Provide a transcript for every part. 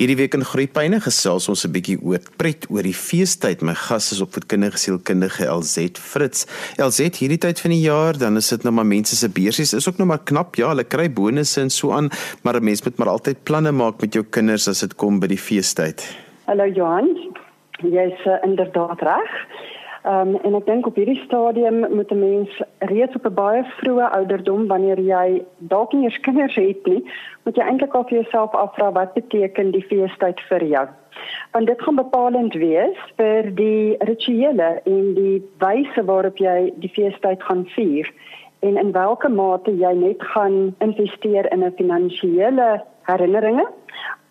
Hierdie week in Groepyne gesels ons 'n bietjie oor pret oor die feestyd. My gas is opvoedkundige sielkundige LZ Fritz. LZ, hierdie tyd van die jaar, dan is dit nou maar mense se beursies is ook nou maar knap. Ja, hulle kry bonusse en so aan, maar 'n mens moet maar altyd planne maak met jou kinders as dit kom by die feestyd. Hallo Johan. Jy's uh, inderdaad reg. Ehm um, en ek dink op hierdie stadium moet 'n mens reeds op 'n baie vroeë ouderdom wanneer jy dalk nie eens kinders het nie, moet jy eintlik al vir jouself afvra wat beteken die feestyd vir jou. Want dit gaan bepalend wees vir die rituele en die wyse waarop jy die feestyd gaan vier en in watter mate jy net gaan investeer in 'n finansiële herinneringe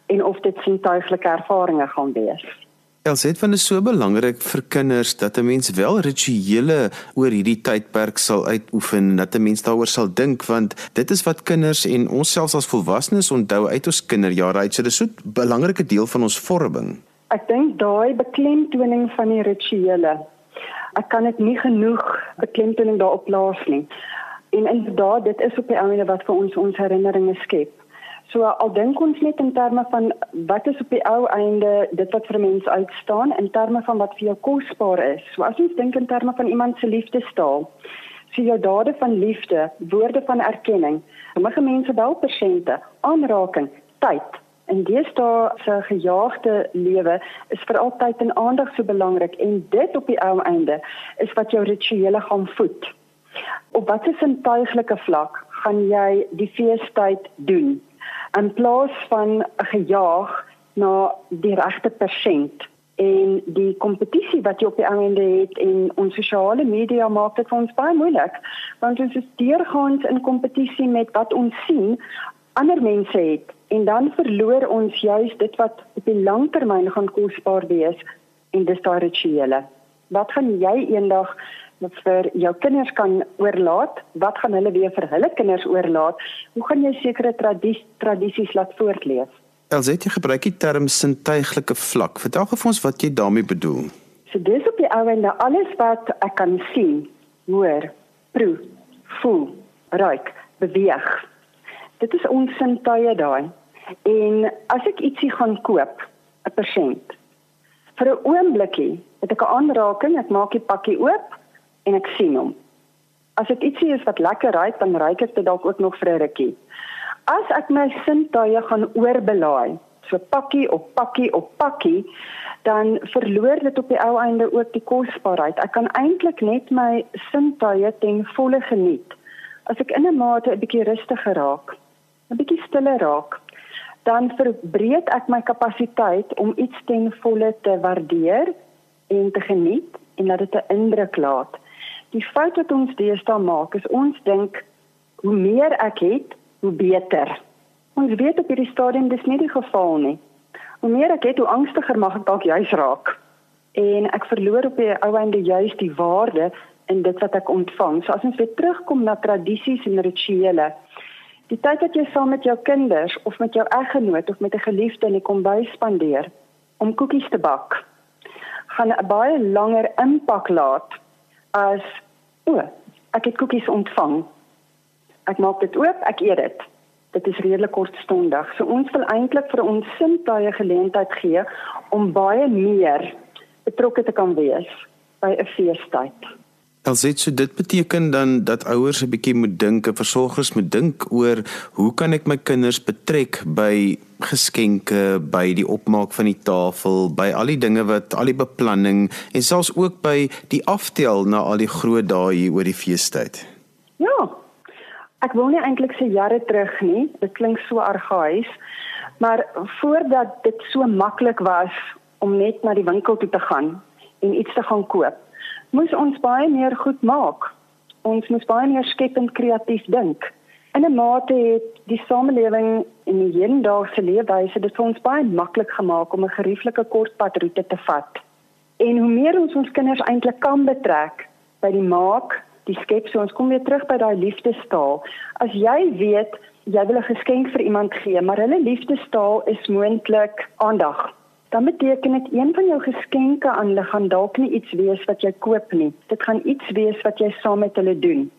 en of dit sintuiglike ervarings gaan wees. Elsit van is so belangrik vir kinders dat 'n mens wel rituele oor hierdie tydperk sal uitoefen, dat 'n mens daaroor sal dink want dit is wat kinders en ons selfs as volwassenes onthou uit ons kinderjare uit. So dis so 'n belangrike deel van ons vorming. Ek dink daai beklemtoning van die rituele. Ek kan dit nie genoeg beklemtoning daarop plaas nie. En inderdaad, dit is op die einde wat vir ons ons herinneringe skep. So al dink ons net in terme van wat is op die ou einde dit wat vir mense uitstaan in terme van wat vir jou kosbaar is. So as ons dink in terme van iemand se liefdestaal, sien jou dade van liefde, woorde van erkenning, sommige mense bel persente, aanraking, tyd. En dis daar se gejaagde lewe is vir altyd en aandag so belangrik en dit op die ou einde is wat jou rituele gaan voed. Op watter sintuiglike vlak gaan jy die feestyd doen? In plaas van gejaag na die regte persent en die kompetisie wat jy op die einde het en ons sosiale media maak dit vir ons baie moeilik want ons is deurgaans in kompetisie met wat ons sien ander mense het en dan verloor ons juis dit wat op die langtermyn gaan kosbaar wees en dis daai rituele. Wat gaan jy eendag wat vir jou kinders kan oorlaat, wat gaan hulle weer vir hulle kinders oorlaat? Hoe gaan jy sekere tradis tradisies laat voortleef? Elsit jy gebruik die term sintuiglike vlak. Vertel gou vir ons wat jy daarmee bedoel. So dis op die ouende alles wat ek kan sien, hoor, proe, voel, ruik, beweeg. Dit is ons sintuie daai. En as ek ietsie gaan koop, 'n persent. Vir 'n oombliekie, het ek 'n aanraking, ek maak die pakkie oop en ek sien hom. As dit ietsie is wat lekker ruik, dan ruik ek dit dalk ook nog vir 'n rukkie. As ek my sintuie gaan oorbelaai, so pakkie op pakkie op pakkie, dan verloor dit op die ou einde ook die kosbaarheid. Ek kan eintlik net my sintuie ten volle geniet. As ek in 'n mate 'n bietjie rustiger raak, 'n bietjie stiller raak, dan verbreek ek my kapasiteit om iets ten volle te waardeer en te geniet en dat dit 'n indruk laat. Die fout wat ons deesdae maak is ons dink hoe meer ek het, hoe beter. Ons weet op hierdie stadium dis nie die geval nie. Hoe meer ek het, hoe angstiger mag ek dalk juis raak. En ek verloor op die ou einde juis die waarde in dit wat ek ontvang. So as ons weer terugkom na tradisies en rituele, die tyd wat jy saam met jou kinders of met jou eggenoot of met 'n geliefde in die kombuis spandeer om koekies te bak, gaan 'n baie langer impak laat as o, ek het koekies ontvang. Ek maak dit oop, ek eet dit. Dit is redelik kortstondig. So ons wil eintlik vir ons sintuie geleentheid gee om baie meer betrokke te kan wees by 'n feestyd. Alsit so dit beteken dan dat ouers 'n bietjie moet dink, versorgers moet dink oor hoe kan ek my kinders betrek by geskenke, by die opmaak van die tafel, by al die dinge wat al die beplanning en selfs ook by die aftel na al die groot dae hier oor die feestyd. Ja. Ek wil nie eintlik se jare terug nie. Dit klink so argaïs, maar voordat dit so maklik was om net na die winkel toe te gaan en iets te gaan koop moes ons baie meer goed maak. Ons moes baie meer skepend kreatief dink. In 'n mate het die samelewing en die hedendaagse leefwyse dit vir ons baie maklik gemaak om 'n gerieflike kortpadroete te vat. En hoe meer ons ons kinders eintlik kan betrek by die maak, die skep, so ons kom weer terug by daai liefdestaal. As jy weet jy wil 'n geskenk vir iemand gee, maar hulle liefdestaal is moontlik aandag dan beteken dit een van jou geskenke aan hulle gaan dalk nie iets wees wat jy koop nie. Dit gaan iets wees wat jy saam met hulle doen.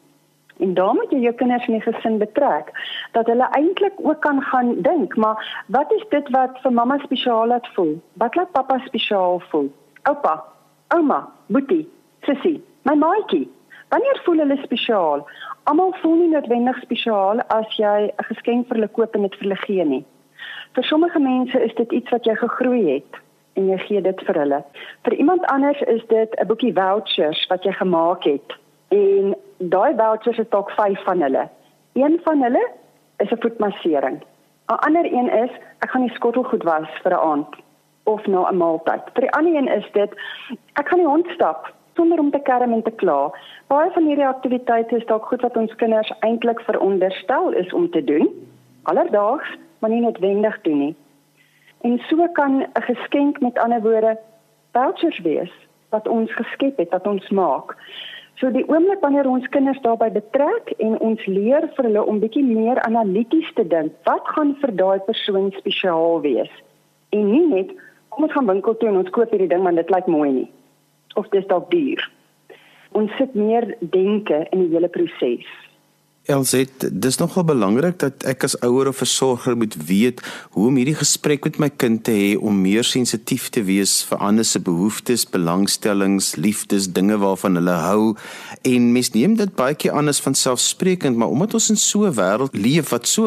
En daar moet jy jou kinders in die gesin betrek dat hulle eintlik ook kan gaan dink, maar wat is dit wat vir mamma spesiaal laat voel? Wat laat pappa spesiaal voel? Oupa, ouma, boetie, sussie, my maatjie. Wanneer voel hulle spesiaal? Almal voel nie noodwendig spesiaal as jy 'n geskenk vir hulle koop en dit vir hulle gee nie. Vir sommige mense is dit iets wat jy gegroei het en jy gee dit vir hulle. Vir iemand anders is dit 'n boekie vouchers wat jy gemaak het en daai vouchers is dalk 5 van hulle. Een van hulle is 'n voetmassering. 'n Ander een is ek gaan die skottelgoed was vir 'n aand of na 'n maaltyd. Vir die ander een is dit ek gaan die hond stap sonder om te kerm en te kla. Baie van hierdie aktiwiteite is dalk goed wat ons kinders eintlik veronderstel is om te doen. Alledaags, maar nie noodwendig doen nie. En so kan 'n geskenk met ander woorde vouchers wees wat ons geskep het, wat ons maak. So die oomblik wanneer ons kinders daarbey betrek en ons leer vir hulle om bietjie meer analities te dink, wat gaan vir daai persoon spesiaal wees? En nie net kom ons gaan winkel toe en ons koop hierdie ding want dit lyk mooi nie. Of dis dalk duur. Ons sit meer denke in die hele proses. Elset, dis nogal belangrik dat ek as ouer of versorger moet weet hoe om hierdie gesprek met my kind te hê om meer sensitief te wees vir ander se behoeftes, belangstellings, liefdes, dinge waarvan hulle hou. En mens neem dit baie keer anders van selfsprekend, maar omdat ons in so 'n wêreld leef wat so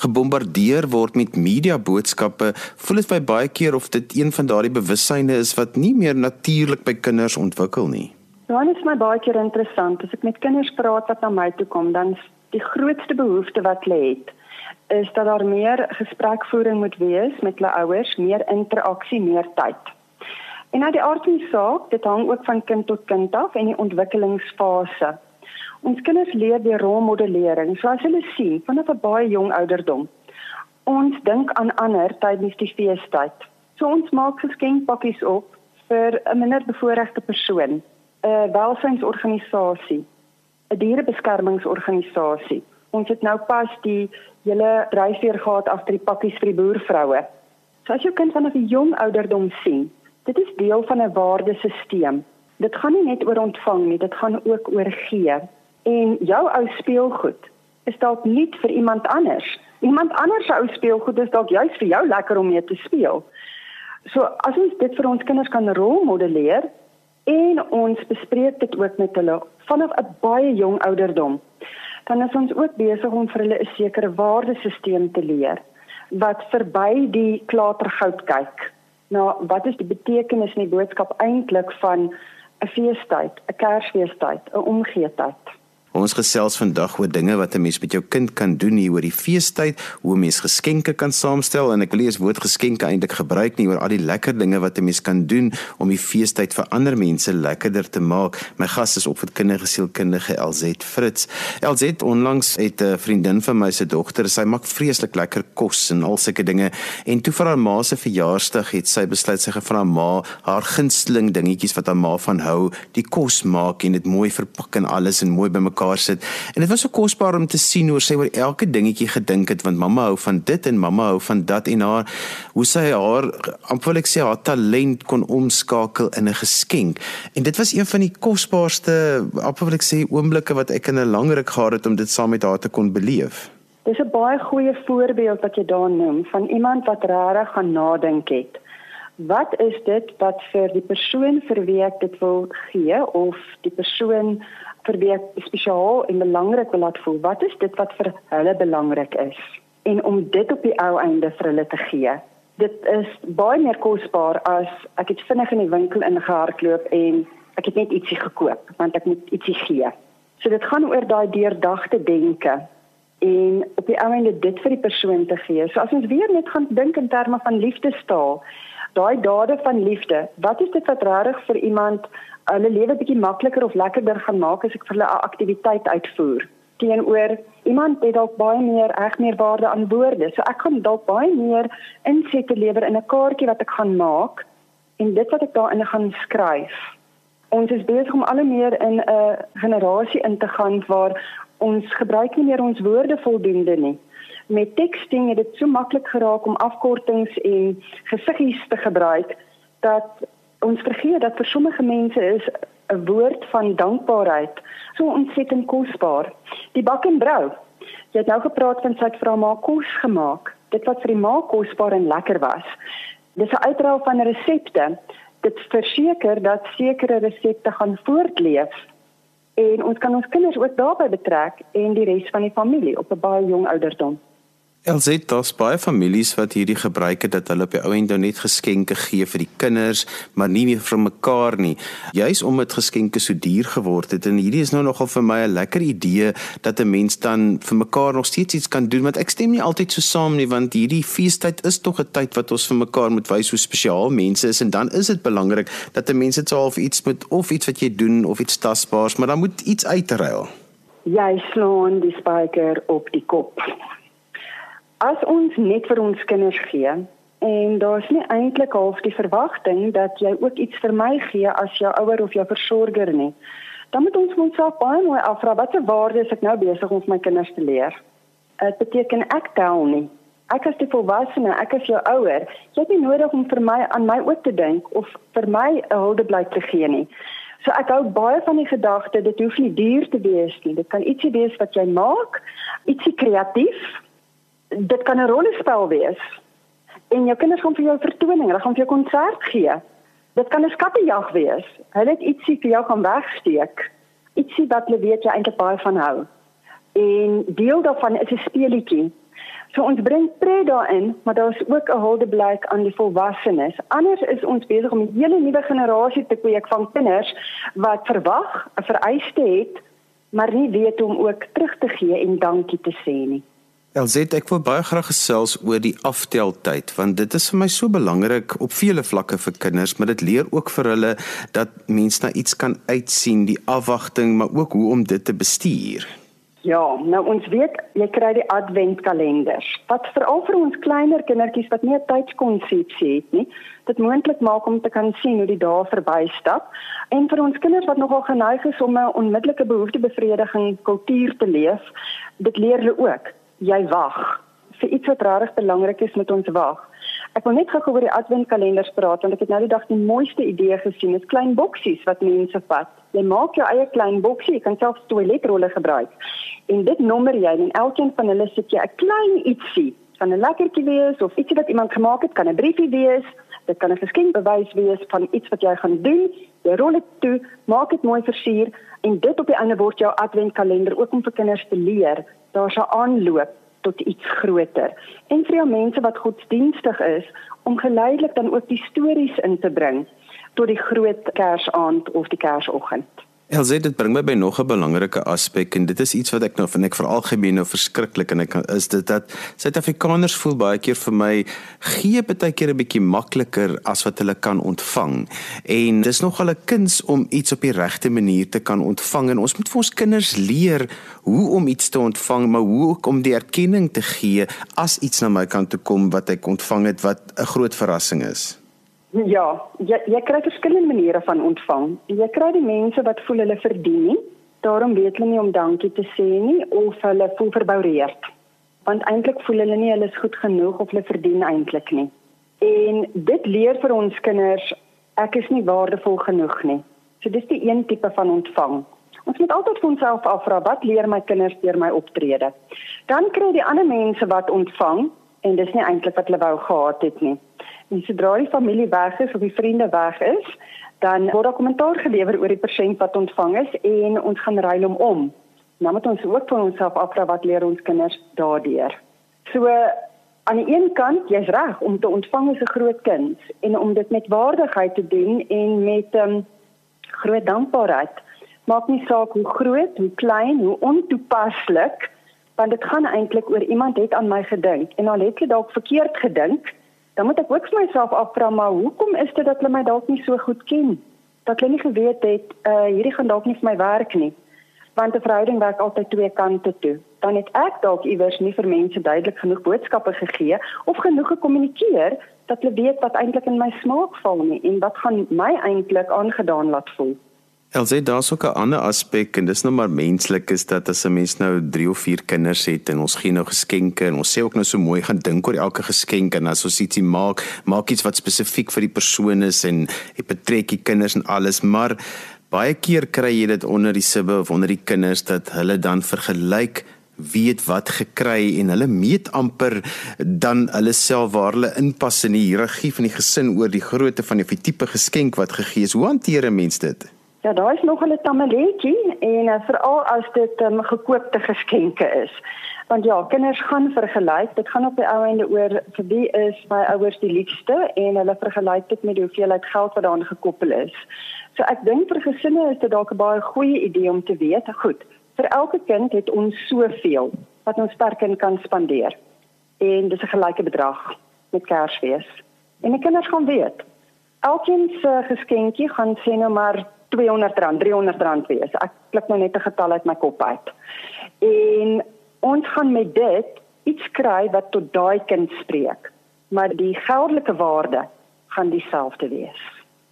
gebombardeer word met media boodskappe, voel dit vir baie keer of dit een van daardie bewussyne is wat nie meer natuurlik by kinders ontwikkel nie. Dan is my baie keer interessant as ek met kinders praat wat na my toe kom, dan die grootste behoefte wat hulle het is dat daar meer gesprekvoering moet wees met hulle ouers, meer interaksie, meer tyd. En nou die aard van die saak, dit hang ook van kind tot kind af en die ontwikkelingsfase. Ons kinders leer deur rolmodellering, so as hulle sien vanaf 'n baie jong ouderdom. Ons dink aan ander tydens die feestyd. So ons maak geskenkpakkies op vir 'n minder bevoorregte persoon, 'n welsynsorganisasie 'n dierebeskermingsorganisasie. Ons het nou pas die hele dryfveer gehad agter die pakkies vir die boervroue. So as jou kind vanaf 'n jong ouderdom sien, dit is deel van 'n waardesisteem. Dit gaan nie net oor ontvang nie, dit gaan ook oor gee. En jou ou speelgoed is dalk nie vir iemand anders. Iemand anders se ou speelgoed is dalk juist vir jou lekker om mee te speel. So as ons dit vir ons kinders kan rolmodelleer en ons bespreek dit ook met hulle vanaf 'n baie jong ouderdom. Dan is ons ook besig om vir hulle 'n sekere waardesisteem te leer wat verby die klatergoud kyk. Nou, wat is die betekenis en die boodskap eintlik van 'n feestyd, 'n Kersfeestyd, 'n omgeetyd? Ons gesels vandag oor dinge wat 'n mens met jou kind kan doen hier oor die feestyd, hoe mens geskenke kan saamstel en ek wil nie eens woord geskenke eintlik gebruik nie oor al die lekker dinge wat 'n mens kan doen om die feestyd vir ander mense lekkerder te maak. My gas is opvoedkundige sielkundige Elzet Fritz. Elzet onlangs het 'n vriendin van my se dogter, sy maak vreeslik lekker kos en al sulke dinge en toe vir haar ma se verjaarsdag het sy besluit sy gaan vir haar ma haar gunsteling dingetjies wat haar ma van hou, die kos maak en dit mooi verpak en alles en mooi bymekaar mekaar sit. En dit was so kosbaar om te sien hoe sy oor elke dingetjie gedink het want mamma hou van dit en mamma hou van dat en haar hoe sy haar amper ek sê haar talent kon omskakel in 'n geskenk. En dit was een van die kosbaarste amper ek sê oomblikke wat ek in 'n lang ruk gehad het om dit saam met haar te kon beleef. Dis 'n baie goeie voorbeeld wat jy daar noem van iemand wat regtig gaan nadink het. Wat is dit wat vir die persoon vir wie ek dit wil gee of die persoon vir wie spesiaal en belangrik wil laat voel. Wat is dit wat vir hulle belangrik is? En om dit op die ou einde vir hulle te gee. Dit is baie meer kosbaar as ek het vinnig in die winkel ingehardloop en ek het net ietsie gekoop want ek moet ietsie gee. So dit gaan oor daai deurdagte denke en op die ou einde dit vir die persoon te gee. So as ons weer net gaan dink in terme van liefdestaal, daai dade van liefde, wat is dit wat regtig vir iemand hulle lewe bietjie makliker of lekkerder gaan maak as ek vir hulle 'n aktiwiteit uitvoer. Teenoor iemand het dalk baie meer reg meer waarde aan woorde. So ek gaan dalk baie meer insette lewer in 'n kaartjie wat ek gaan maak en dit wat ek daarin gaan skryf. Ons is besig om al meer in 'n generasie in te gaan waar ons gebruik nie meer ons woorde voldoende nie. Met teksting het dit so maklik geraak om afkortings en gesiggies te gebruik dat ons vergeet dat vir sommige mense is 'n woord van dankbaarheid so ontsettend kosbaar. Die bak en brou. Jy het nou gepraat van sy het vir haar ma kos gemaak. Dit wat vir die ma kosbaar en lekker was. Dis 'n uitruil van resepte. Dit verseker dat sekere resepte gaan voortleef en ons kan ons kinders ook daarbey betrek en die res van die familie op 'n baie jong ouderdom. Elsit daar's baie families wat hierdie gebruik het dat hulle op die ou end nou net geskenke gee vir die kinders, maar nie meer vir mekaar nie. Juis omdat geskenke so duur geword het en hierdie is nou nogal vir my 'n lekker idee dat 'n mens dan vir mekaar nog steeds iets kan doen want ek stem nie altyd so saam nie want hierdie feestyd is tog 'n tyd wat ons vir mekaar moet wys hoe spesiaal mense is en dan is dit belangrik dat 'n mens dit sou half iets moet of iets wat jy doen of iets tasbaars, maar dan moet iets uitruil. Jy slaan die spyker op die kop as ons net vir ons kinders gee en daar's nie eintlik half die verwagting dat jy ook iets vir my gee as jou ouer of jou versorger nie dan moet ons ons self baie mooi afvra watter waarde is ek nou besig om my kinders te leer? Dit beteken ek tel nie. Ek as die volwassene ek as jou ouer jy het nie nodig om vir my aan my ook te dink of vir my 'n huldeblyk te gee nie. So ek hou baie van die gedagte dit hoef nie duur te wees nie. Dit kan ietsie wees wat jy maak, ietsie kreatief dit kan 'n rollespel wees. En jou kinders gaan vir jou vertoning, hulle gaan vir jou konsert gee. Dit kan 'n skattejag wees. Hulle het ietsie vir jou gaan wegsteek. Ietsie wat hulle weet jy eintlik baie van hou. En deel daarvan is 'n speletjie. So ons bring pret daarin, maar daar's ook 'n huldeblyk aan die volwassenes. Anders is ons besig om 'n hele nuwe generasie te kweek van kinders wat verwag 'n vereiste het, maar nie weet hoe om ook terug te gee en dankie te sê nie. Elzet, ek wil baie graag gesels oor die afteltyd want dit is vir my so belangrik op vele vlakke vir kinders, maar dit leer ook vir hulle dat mens na iets kan uitsien, die afwagting, maar ook hoe om dit te bestuur. Ja, nou ons weet jy kry die adventkalenders. Wat veral vir ons kleiner kindertjies wat nie tydskonsepsie het nie, dit moontlik maak om te kan sien hoe die dae verbystap. En vir ons kinders wat nogal geneig is om 'n onmiddellike behoeftebevrediging kultuur te leef, dit leer hulle ook jy wag vir iets wat regtig belangrik is met ons wag. Ek wil net gou oor die adventkalenders praat want ek het nou die dag die mooiste idee gesien. Dit is klein boksies wat mense vat. Jy maak jou eie klein boksie, jy kan selfs toiletrolle gebruik. En dit nommer jy en elkeen van hulle sit jy 'n klein ietsie van 'n lekkertjie wees of ietsie wat iemand gemaak het, kan 'n briefie wees. Dit kan 'n geskenkbewys wees van iets wat jy gaan doen. Jy rol dit toe, maak dit mooi versier en dit op die einde word jou adventkalender ook om vir kinders te leer daar's 'n aanloop tot iets groter. En vir jou mense wat godsdienstig is om geleidelik dan ook die stories in te bring tot die groot Kersaand of die Kersoggend. Elsie dit bring my by nog 'n belangrike aspek en dit is iets wat ek nou vind ek veral gemeen nou verskriklik en ek is dit dat Suid-Afrikaners voel baie keer vir my gee baie keer 'n bietjie makliker as wat hulle kan ontvang. En dis nog al 'n kuns om iets op die regte manier te kan ontvang en ons moet vir ons kinders leer hoe om iets te ontvang, maar hoe ook om die erkenning te gee as iets na my kant toe kom wat ek ontvang het wat 'n groot verrassing is. Ja, jy jy kry verskillende maniere van ontvang. Jy kry die mense wat voel hulle verdien nie. Daarom weet hulle nie om dankie te sê nie of hulle voel verboureerd. Want eintlik voel hulle nie hulle is goed genoeg of hulle verdien eintlik nie. En dit leer vir ons kinders ek is nie waardevol genoeg nie. So dis die een tipe van ontvang. Ons moet altyd vir onsself afvra wat leer my kinders deur my optrede. Dan kry die ander mense wat ontvang en dis nie eintlik wat hulle wou gehad het nie. En sodra die familie weg is of die vriende weg is, dan word daar kommentaar gelewer oor die persent wat ontvang is en ons gaan ruil hom om. Nou moet ons ook vir onsself afvra wat leer ons kinders daardeur. So aan die een kant, jy's reg om te ontvang as 'n groot kind en om dit met waardigheid te doen en met um, groot dankbaarheid. Maak nie saak hoe groot, hoe klein, hoe ontoepaslik, want dit gaan eintlik oor iemand het aan my gedink en al het jy dalk verkeerd gedink dan moet ek ook vir myself afvra maar hoekom is dit dat hulle my dalk nie so goed ken? Dat hulle nie geweet het uh hierdie gaan dalk nie vir my werk nie. Want 'n verhouding werk altyd twee kante toe. Dan het ek dalk iewers nie vir mense duidelik genoeg boodskappe gegee of genoeg gekommunikeer dat hulle weet wat eintlik in my smaak val nie en wat gaan my eintlik aangedaan laat voel. Elsje, daar's ook 'n ander aspek en dis nou maar menslik is dat as 'n mens nou 3 of 4 kinders het en ons gee nou geskenke en ons sê ook nou so mooi gaan dink oor elke geskenk en as ons ietsie maak, maak iets wat spesifiek vir die persoon is en jy betrek die kinders en alles, maar Baie keer kry jy dit onder die sibbe of onder die kinders dat hulle dan vergelyk weet wat gekry en hulle meet amper dan hulle self waar hulle inpas in die hiërargie van die gesin oor die grootte van die tipe geskenk wat gegee is. Hoe hanteer 'n mens dit? Ja, daar is nog 'n tamaletjie en uh, veral as dit um, gekoopte geskenke is. Want ja, kinders gaan vergelyk. Dit gaan op die ou einde oor vir wie is my ouers die liefste en hulle vergelyk dit met die hoeveelheid geld wat daaraan gekoppel is. So ek dink vir gesinne is dit dalk 'n baie goeie idee om te weet, goed, vir elke kind het ons soveel wat ons per kind kan spandeer. En dis 'n gelyke bedrag met Kersfees. En die kinders gaan weet. Elkeen se geskenkie gaan sê nou maar R200, R300 wees. Ek klik nou net 'n getal uit my kop uit. En ons gaan met dit iets kry wat tot daai kind spreek. Maar die geldelike waarde gaan dieselfde wees.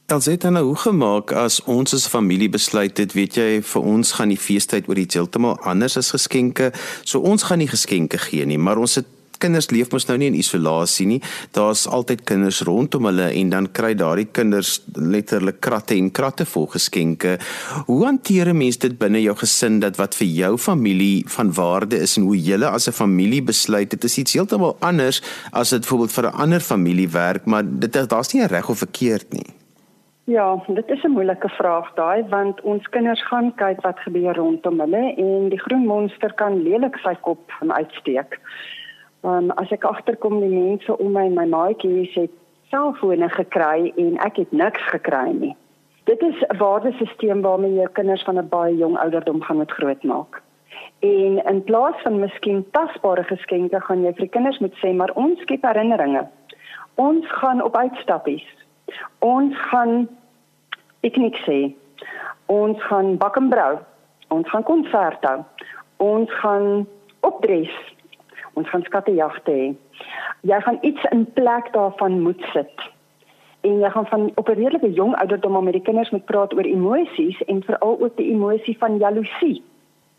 Als dit dan nou gemaak as ons as familie besluit het, weet jy, vir ons gaan die feestyd oor iets heeltemal anders as geskenke. So ons gaan nie geskenke gee nie, maar ons het kinders leef mos nou nie in isolasie nie. Daar's altyd kinders rondom hulle en dan kry daardie kinders letterlik kratte en kratte vol geskenke. Hoe hanteer 'n mens dit binne jou gesin dat wat vir jou familie van waarde is en hoe julle as 'n familie besluit dit is iets heeltemal anders as dit byvoorbeeld vir 'n ander familie werk, maar dit daar's nie 'n reg of verkeerd nie. Ja, dit is 'n moeilike vraag daai want ons kinders gaan kyk wat gebeur rondom hulle en die groen monster kan lelik sy kop van uitsteek. Um, as ek agterkom die mense om my my maatjies het selfone gekry en ek het niks gekry nie. Dit is 'n waardesisteem waarmee jou kinders van 'n baie jong ouderdom gaan moet grootmaak. En in plaas van miskien tasbare geskenke gaan jy vir die kinders moet sê maar ons skep herinneringe. Ons gaan op uitstappies. Ons gaan piknik sê. Ons gaan bak en brou. Ons gaan konserte hou. Ons gaan opdres ons gaan skattejagte hê. Jy gaan iets in plek daarvan moet sit. En jy gaan van op 'n redelike jong ouderdom met die kinders moet praat oor emosies en veral ook die emosie van jaloesie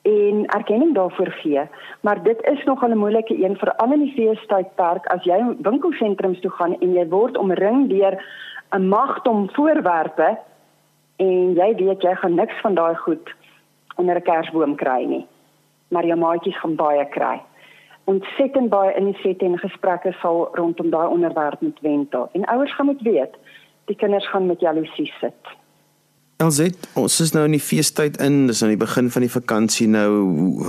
en erkenning daarvoor gee. Maar dit is nog 'n moeilike een vir al in die feestydperk as jy winkelsentrums toe gaan en jy word omring deur 'n magdom voorwerpe en jy weet jy gaan niks van daai goed onder 'n kersboom kry nie. Maar jou maatjies gaan baie kry ontsettend baie insette en gesprekke sal rondom daai onderwerp met wentel. En ouers gaan moet weet, die kinders gaan met jaloesie sit. Elzet, ons is nou in die feestyd in, dis aan die begin van die vakansie nou.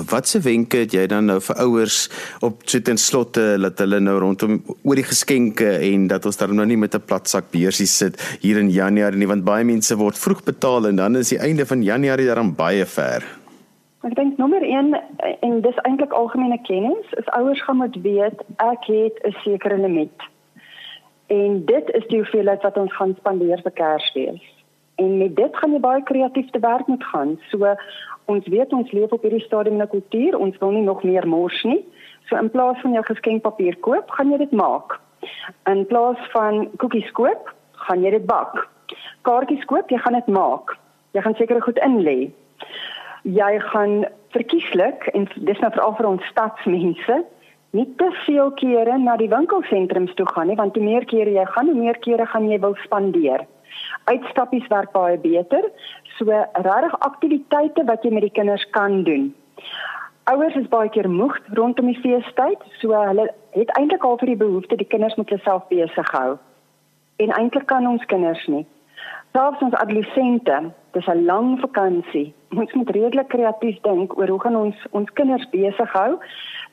Watse wenke het jy dan nou vir ouers op so ten slotte dat hulle nou rondom oor die geskenke en dat ons dan nou nie met 'n platsak beursie sit hier in Januarie nie, want baie mense word vroeg betaal en dan is die einde van Januarie dan baie ver. Ek dink nommer 1 en dis eintlik algemene kennis, is ouers gaan moet weet ek het 'n sekere limiet. En dit is die hoeveelheid wat ons gaan spandeer vir Kersfees. En met dit gaan jy baie kreatief te werk moet gaan. So ons weet ons leef op hierdie stadium in 'n kultuur, ons wil nie nog meer mors nie. So in plaas van jou geskenkpapier koop, gaan jy dit maak. In plaas van koekies koop, gaan jy dit bak. Kaartjies koop, jy gaan dit maak. Jy gaan seker goed in lê jy gaan verkieslik en dis nou veral vir ons stadsmense nie te veel kere na die winkelsentrums toe gaan nie want hoe meer kere jy gaan, hoe meer kere gaan jy wil spandeer. Uitstappies werk baie beter. So regtig aktiwiteite wat jy met die kinders kan doen. Ouers is baie keer moeg rondom die feestyd, so hulle het eintlik al vir die behoefte die kinders moet self besig hou. En eintlik kan ons kinders nie. Selfs ons adolessente, dis 'n lang vakansie ons moet redelik kreatief dink oor hoe gaan ons ons kinders besig hou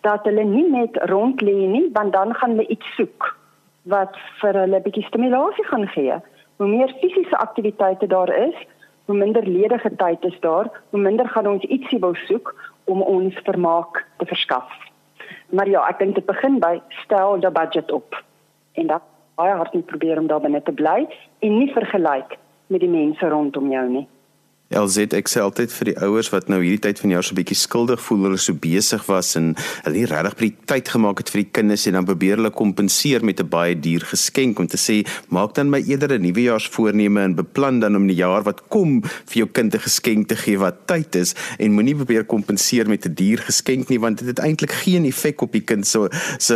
dat hulle nie net rond lê nie want dan gaan hulle iets soek wat vir hulle 'n bietjie stimulasie gaan gee. Hoe meer fisiese aktiwiteite daar is, hoe minder ledige tyd is daar, hoe minder gaan ons ietsie wil soek om ons vermaak te verskaf. Maar ja, ek dink dit begin by stel jou budget op. En dan baie hard moet probeer om daar binne te bly en nie vergelyk met die mense rondom jou nie. LZ ek sê altyd vir die ouers wat nou hierdie tyd van jaar so 'n bietjie skuldig voel hulle so besig was en hulle nie regtig by die tyd gemaak het vir die kinders en dan probeer hulle kompenseer met 'n baie duur geskenk om te sê maak dan my eerder 'n nuwejaarsvoorneme en beplan dan om die jaar wat kom vir jou kind 'n geskenk te gee wat tyd is en moenie probeer kompenseer met 'n duur geskenk nie want dit het eintlik geen effek op die kind se se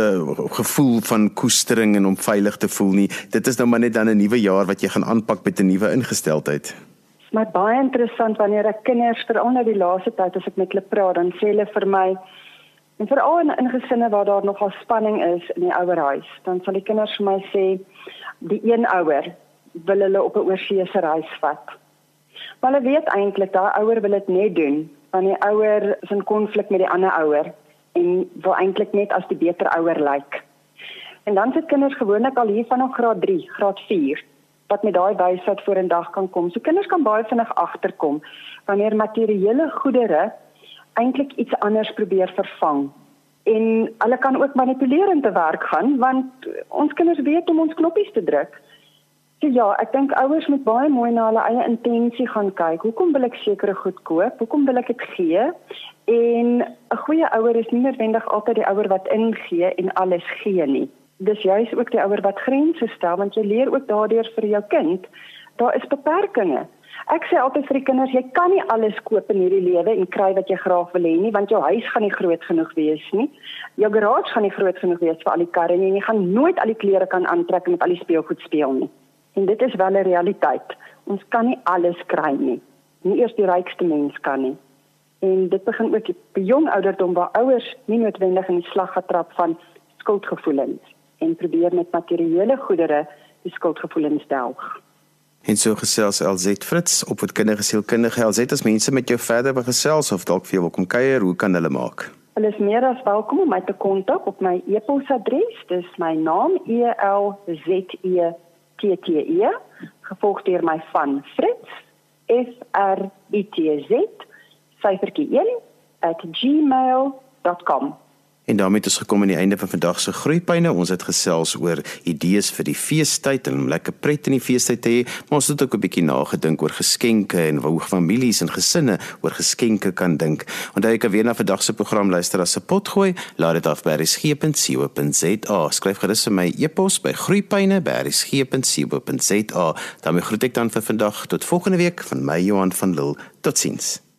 gevoel van koestering en om veilig te voel nie. Dit is nou maar net dan 'n nuwe jaar wat jy gaan aanpak met 'n nuwe ingesteldheid my baie interessant wanneer ek kinders veral nou die laaste tyd as ek met hulle praat, dan sê hulle vir my en veral in, in gesinne waar daar nogal spanning is in die ouerhuis, dan sal die kinders vir my sê die een ouer wil hulle op 'n oorseese reis vat. Maar hulle weet eintlik daai ouer wil dit net doen want die ouer is in konflik met die ander ouer en wil eintlik net as die beter ouer lyk. En dan sit kinders gewoonlik al hier vanaf graad 3, graad 4 wat met daai wysheid voor in dag kan kom. So kinders kan baie vinnig agterkom wanneer materiële goedere eintlik iets anders probeer vervang. En hulle kan ook manipulerend te werk gaan want ons kinders weet om ons knoppies te druk. So ja, ek dink ouers moet baie mooi na hulle eie intensie gaan kyk. Hoekom wil ek sekere goed koop? Hoekom wil ek dit gee? En 'n goeie ouer is nie noodwendig altyd die ouer wat ingee en alles gee nie dis juist ook die ouer wat grense stel want jy leer ook daardeur vir jou kind daar is beperkings. Ek sê altyd vir die kinders jy kan nie alles koop in hierdie lewe en kry wat jy graag wil hê nie want jou huis gaan nie groot genoeg wees nie. Jou garage gaan nie groot genoeg wees vir al die karre nie en jy gaan nooit al die klere kan aantrek en met al die speelgoed speel nie. En dit is wel 'n realiteit. Ons kan nie alles kry nie. Nie eers die rykste mens kan nie. En dit begin ook by jong ouderdom waar ouers nie noodwendig in die slag getrap van skuldgevoelens en probeer met materiële goedere die skuldgevoelens delg. En so gesels LZ Fritz op wat kinderlike sielkundige LZ as mense met jou verder wil gesels of dalk vir jou wil kom kuier, hoe kan hulle maak? Hulle is meer as welkom om my te kontak op my e-posadres, dis my naam E L Z E T T E gevolg deur my van Fritz F R I T Z syfertjie 1 @gmail.com En daarmee het ons gekom aan die einde van vandag se groeipyne. Ons het gesels oor idees vir die feestyd en om lekker pret in die feestyd te hê, maar ons het ook 'n bietjie nagedink oor geskenke en hoe families en gesinne oor geskenke kan dink. Onthou jy kan weer na vandag se program luister as se pot gooi. Laat dit af by resgep.co.za. Skryf gerus vir my e-pos by groeipyne@resgep.co.za. daarmee groet ek dan vir vandag tot volgende week van my Johan van Lille. Totsiens.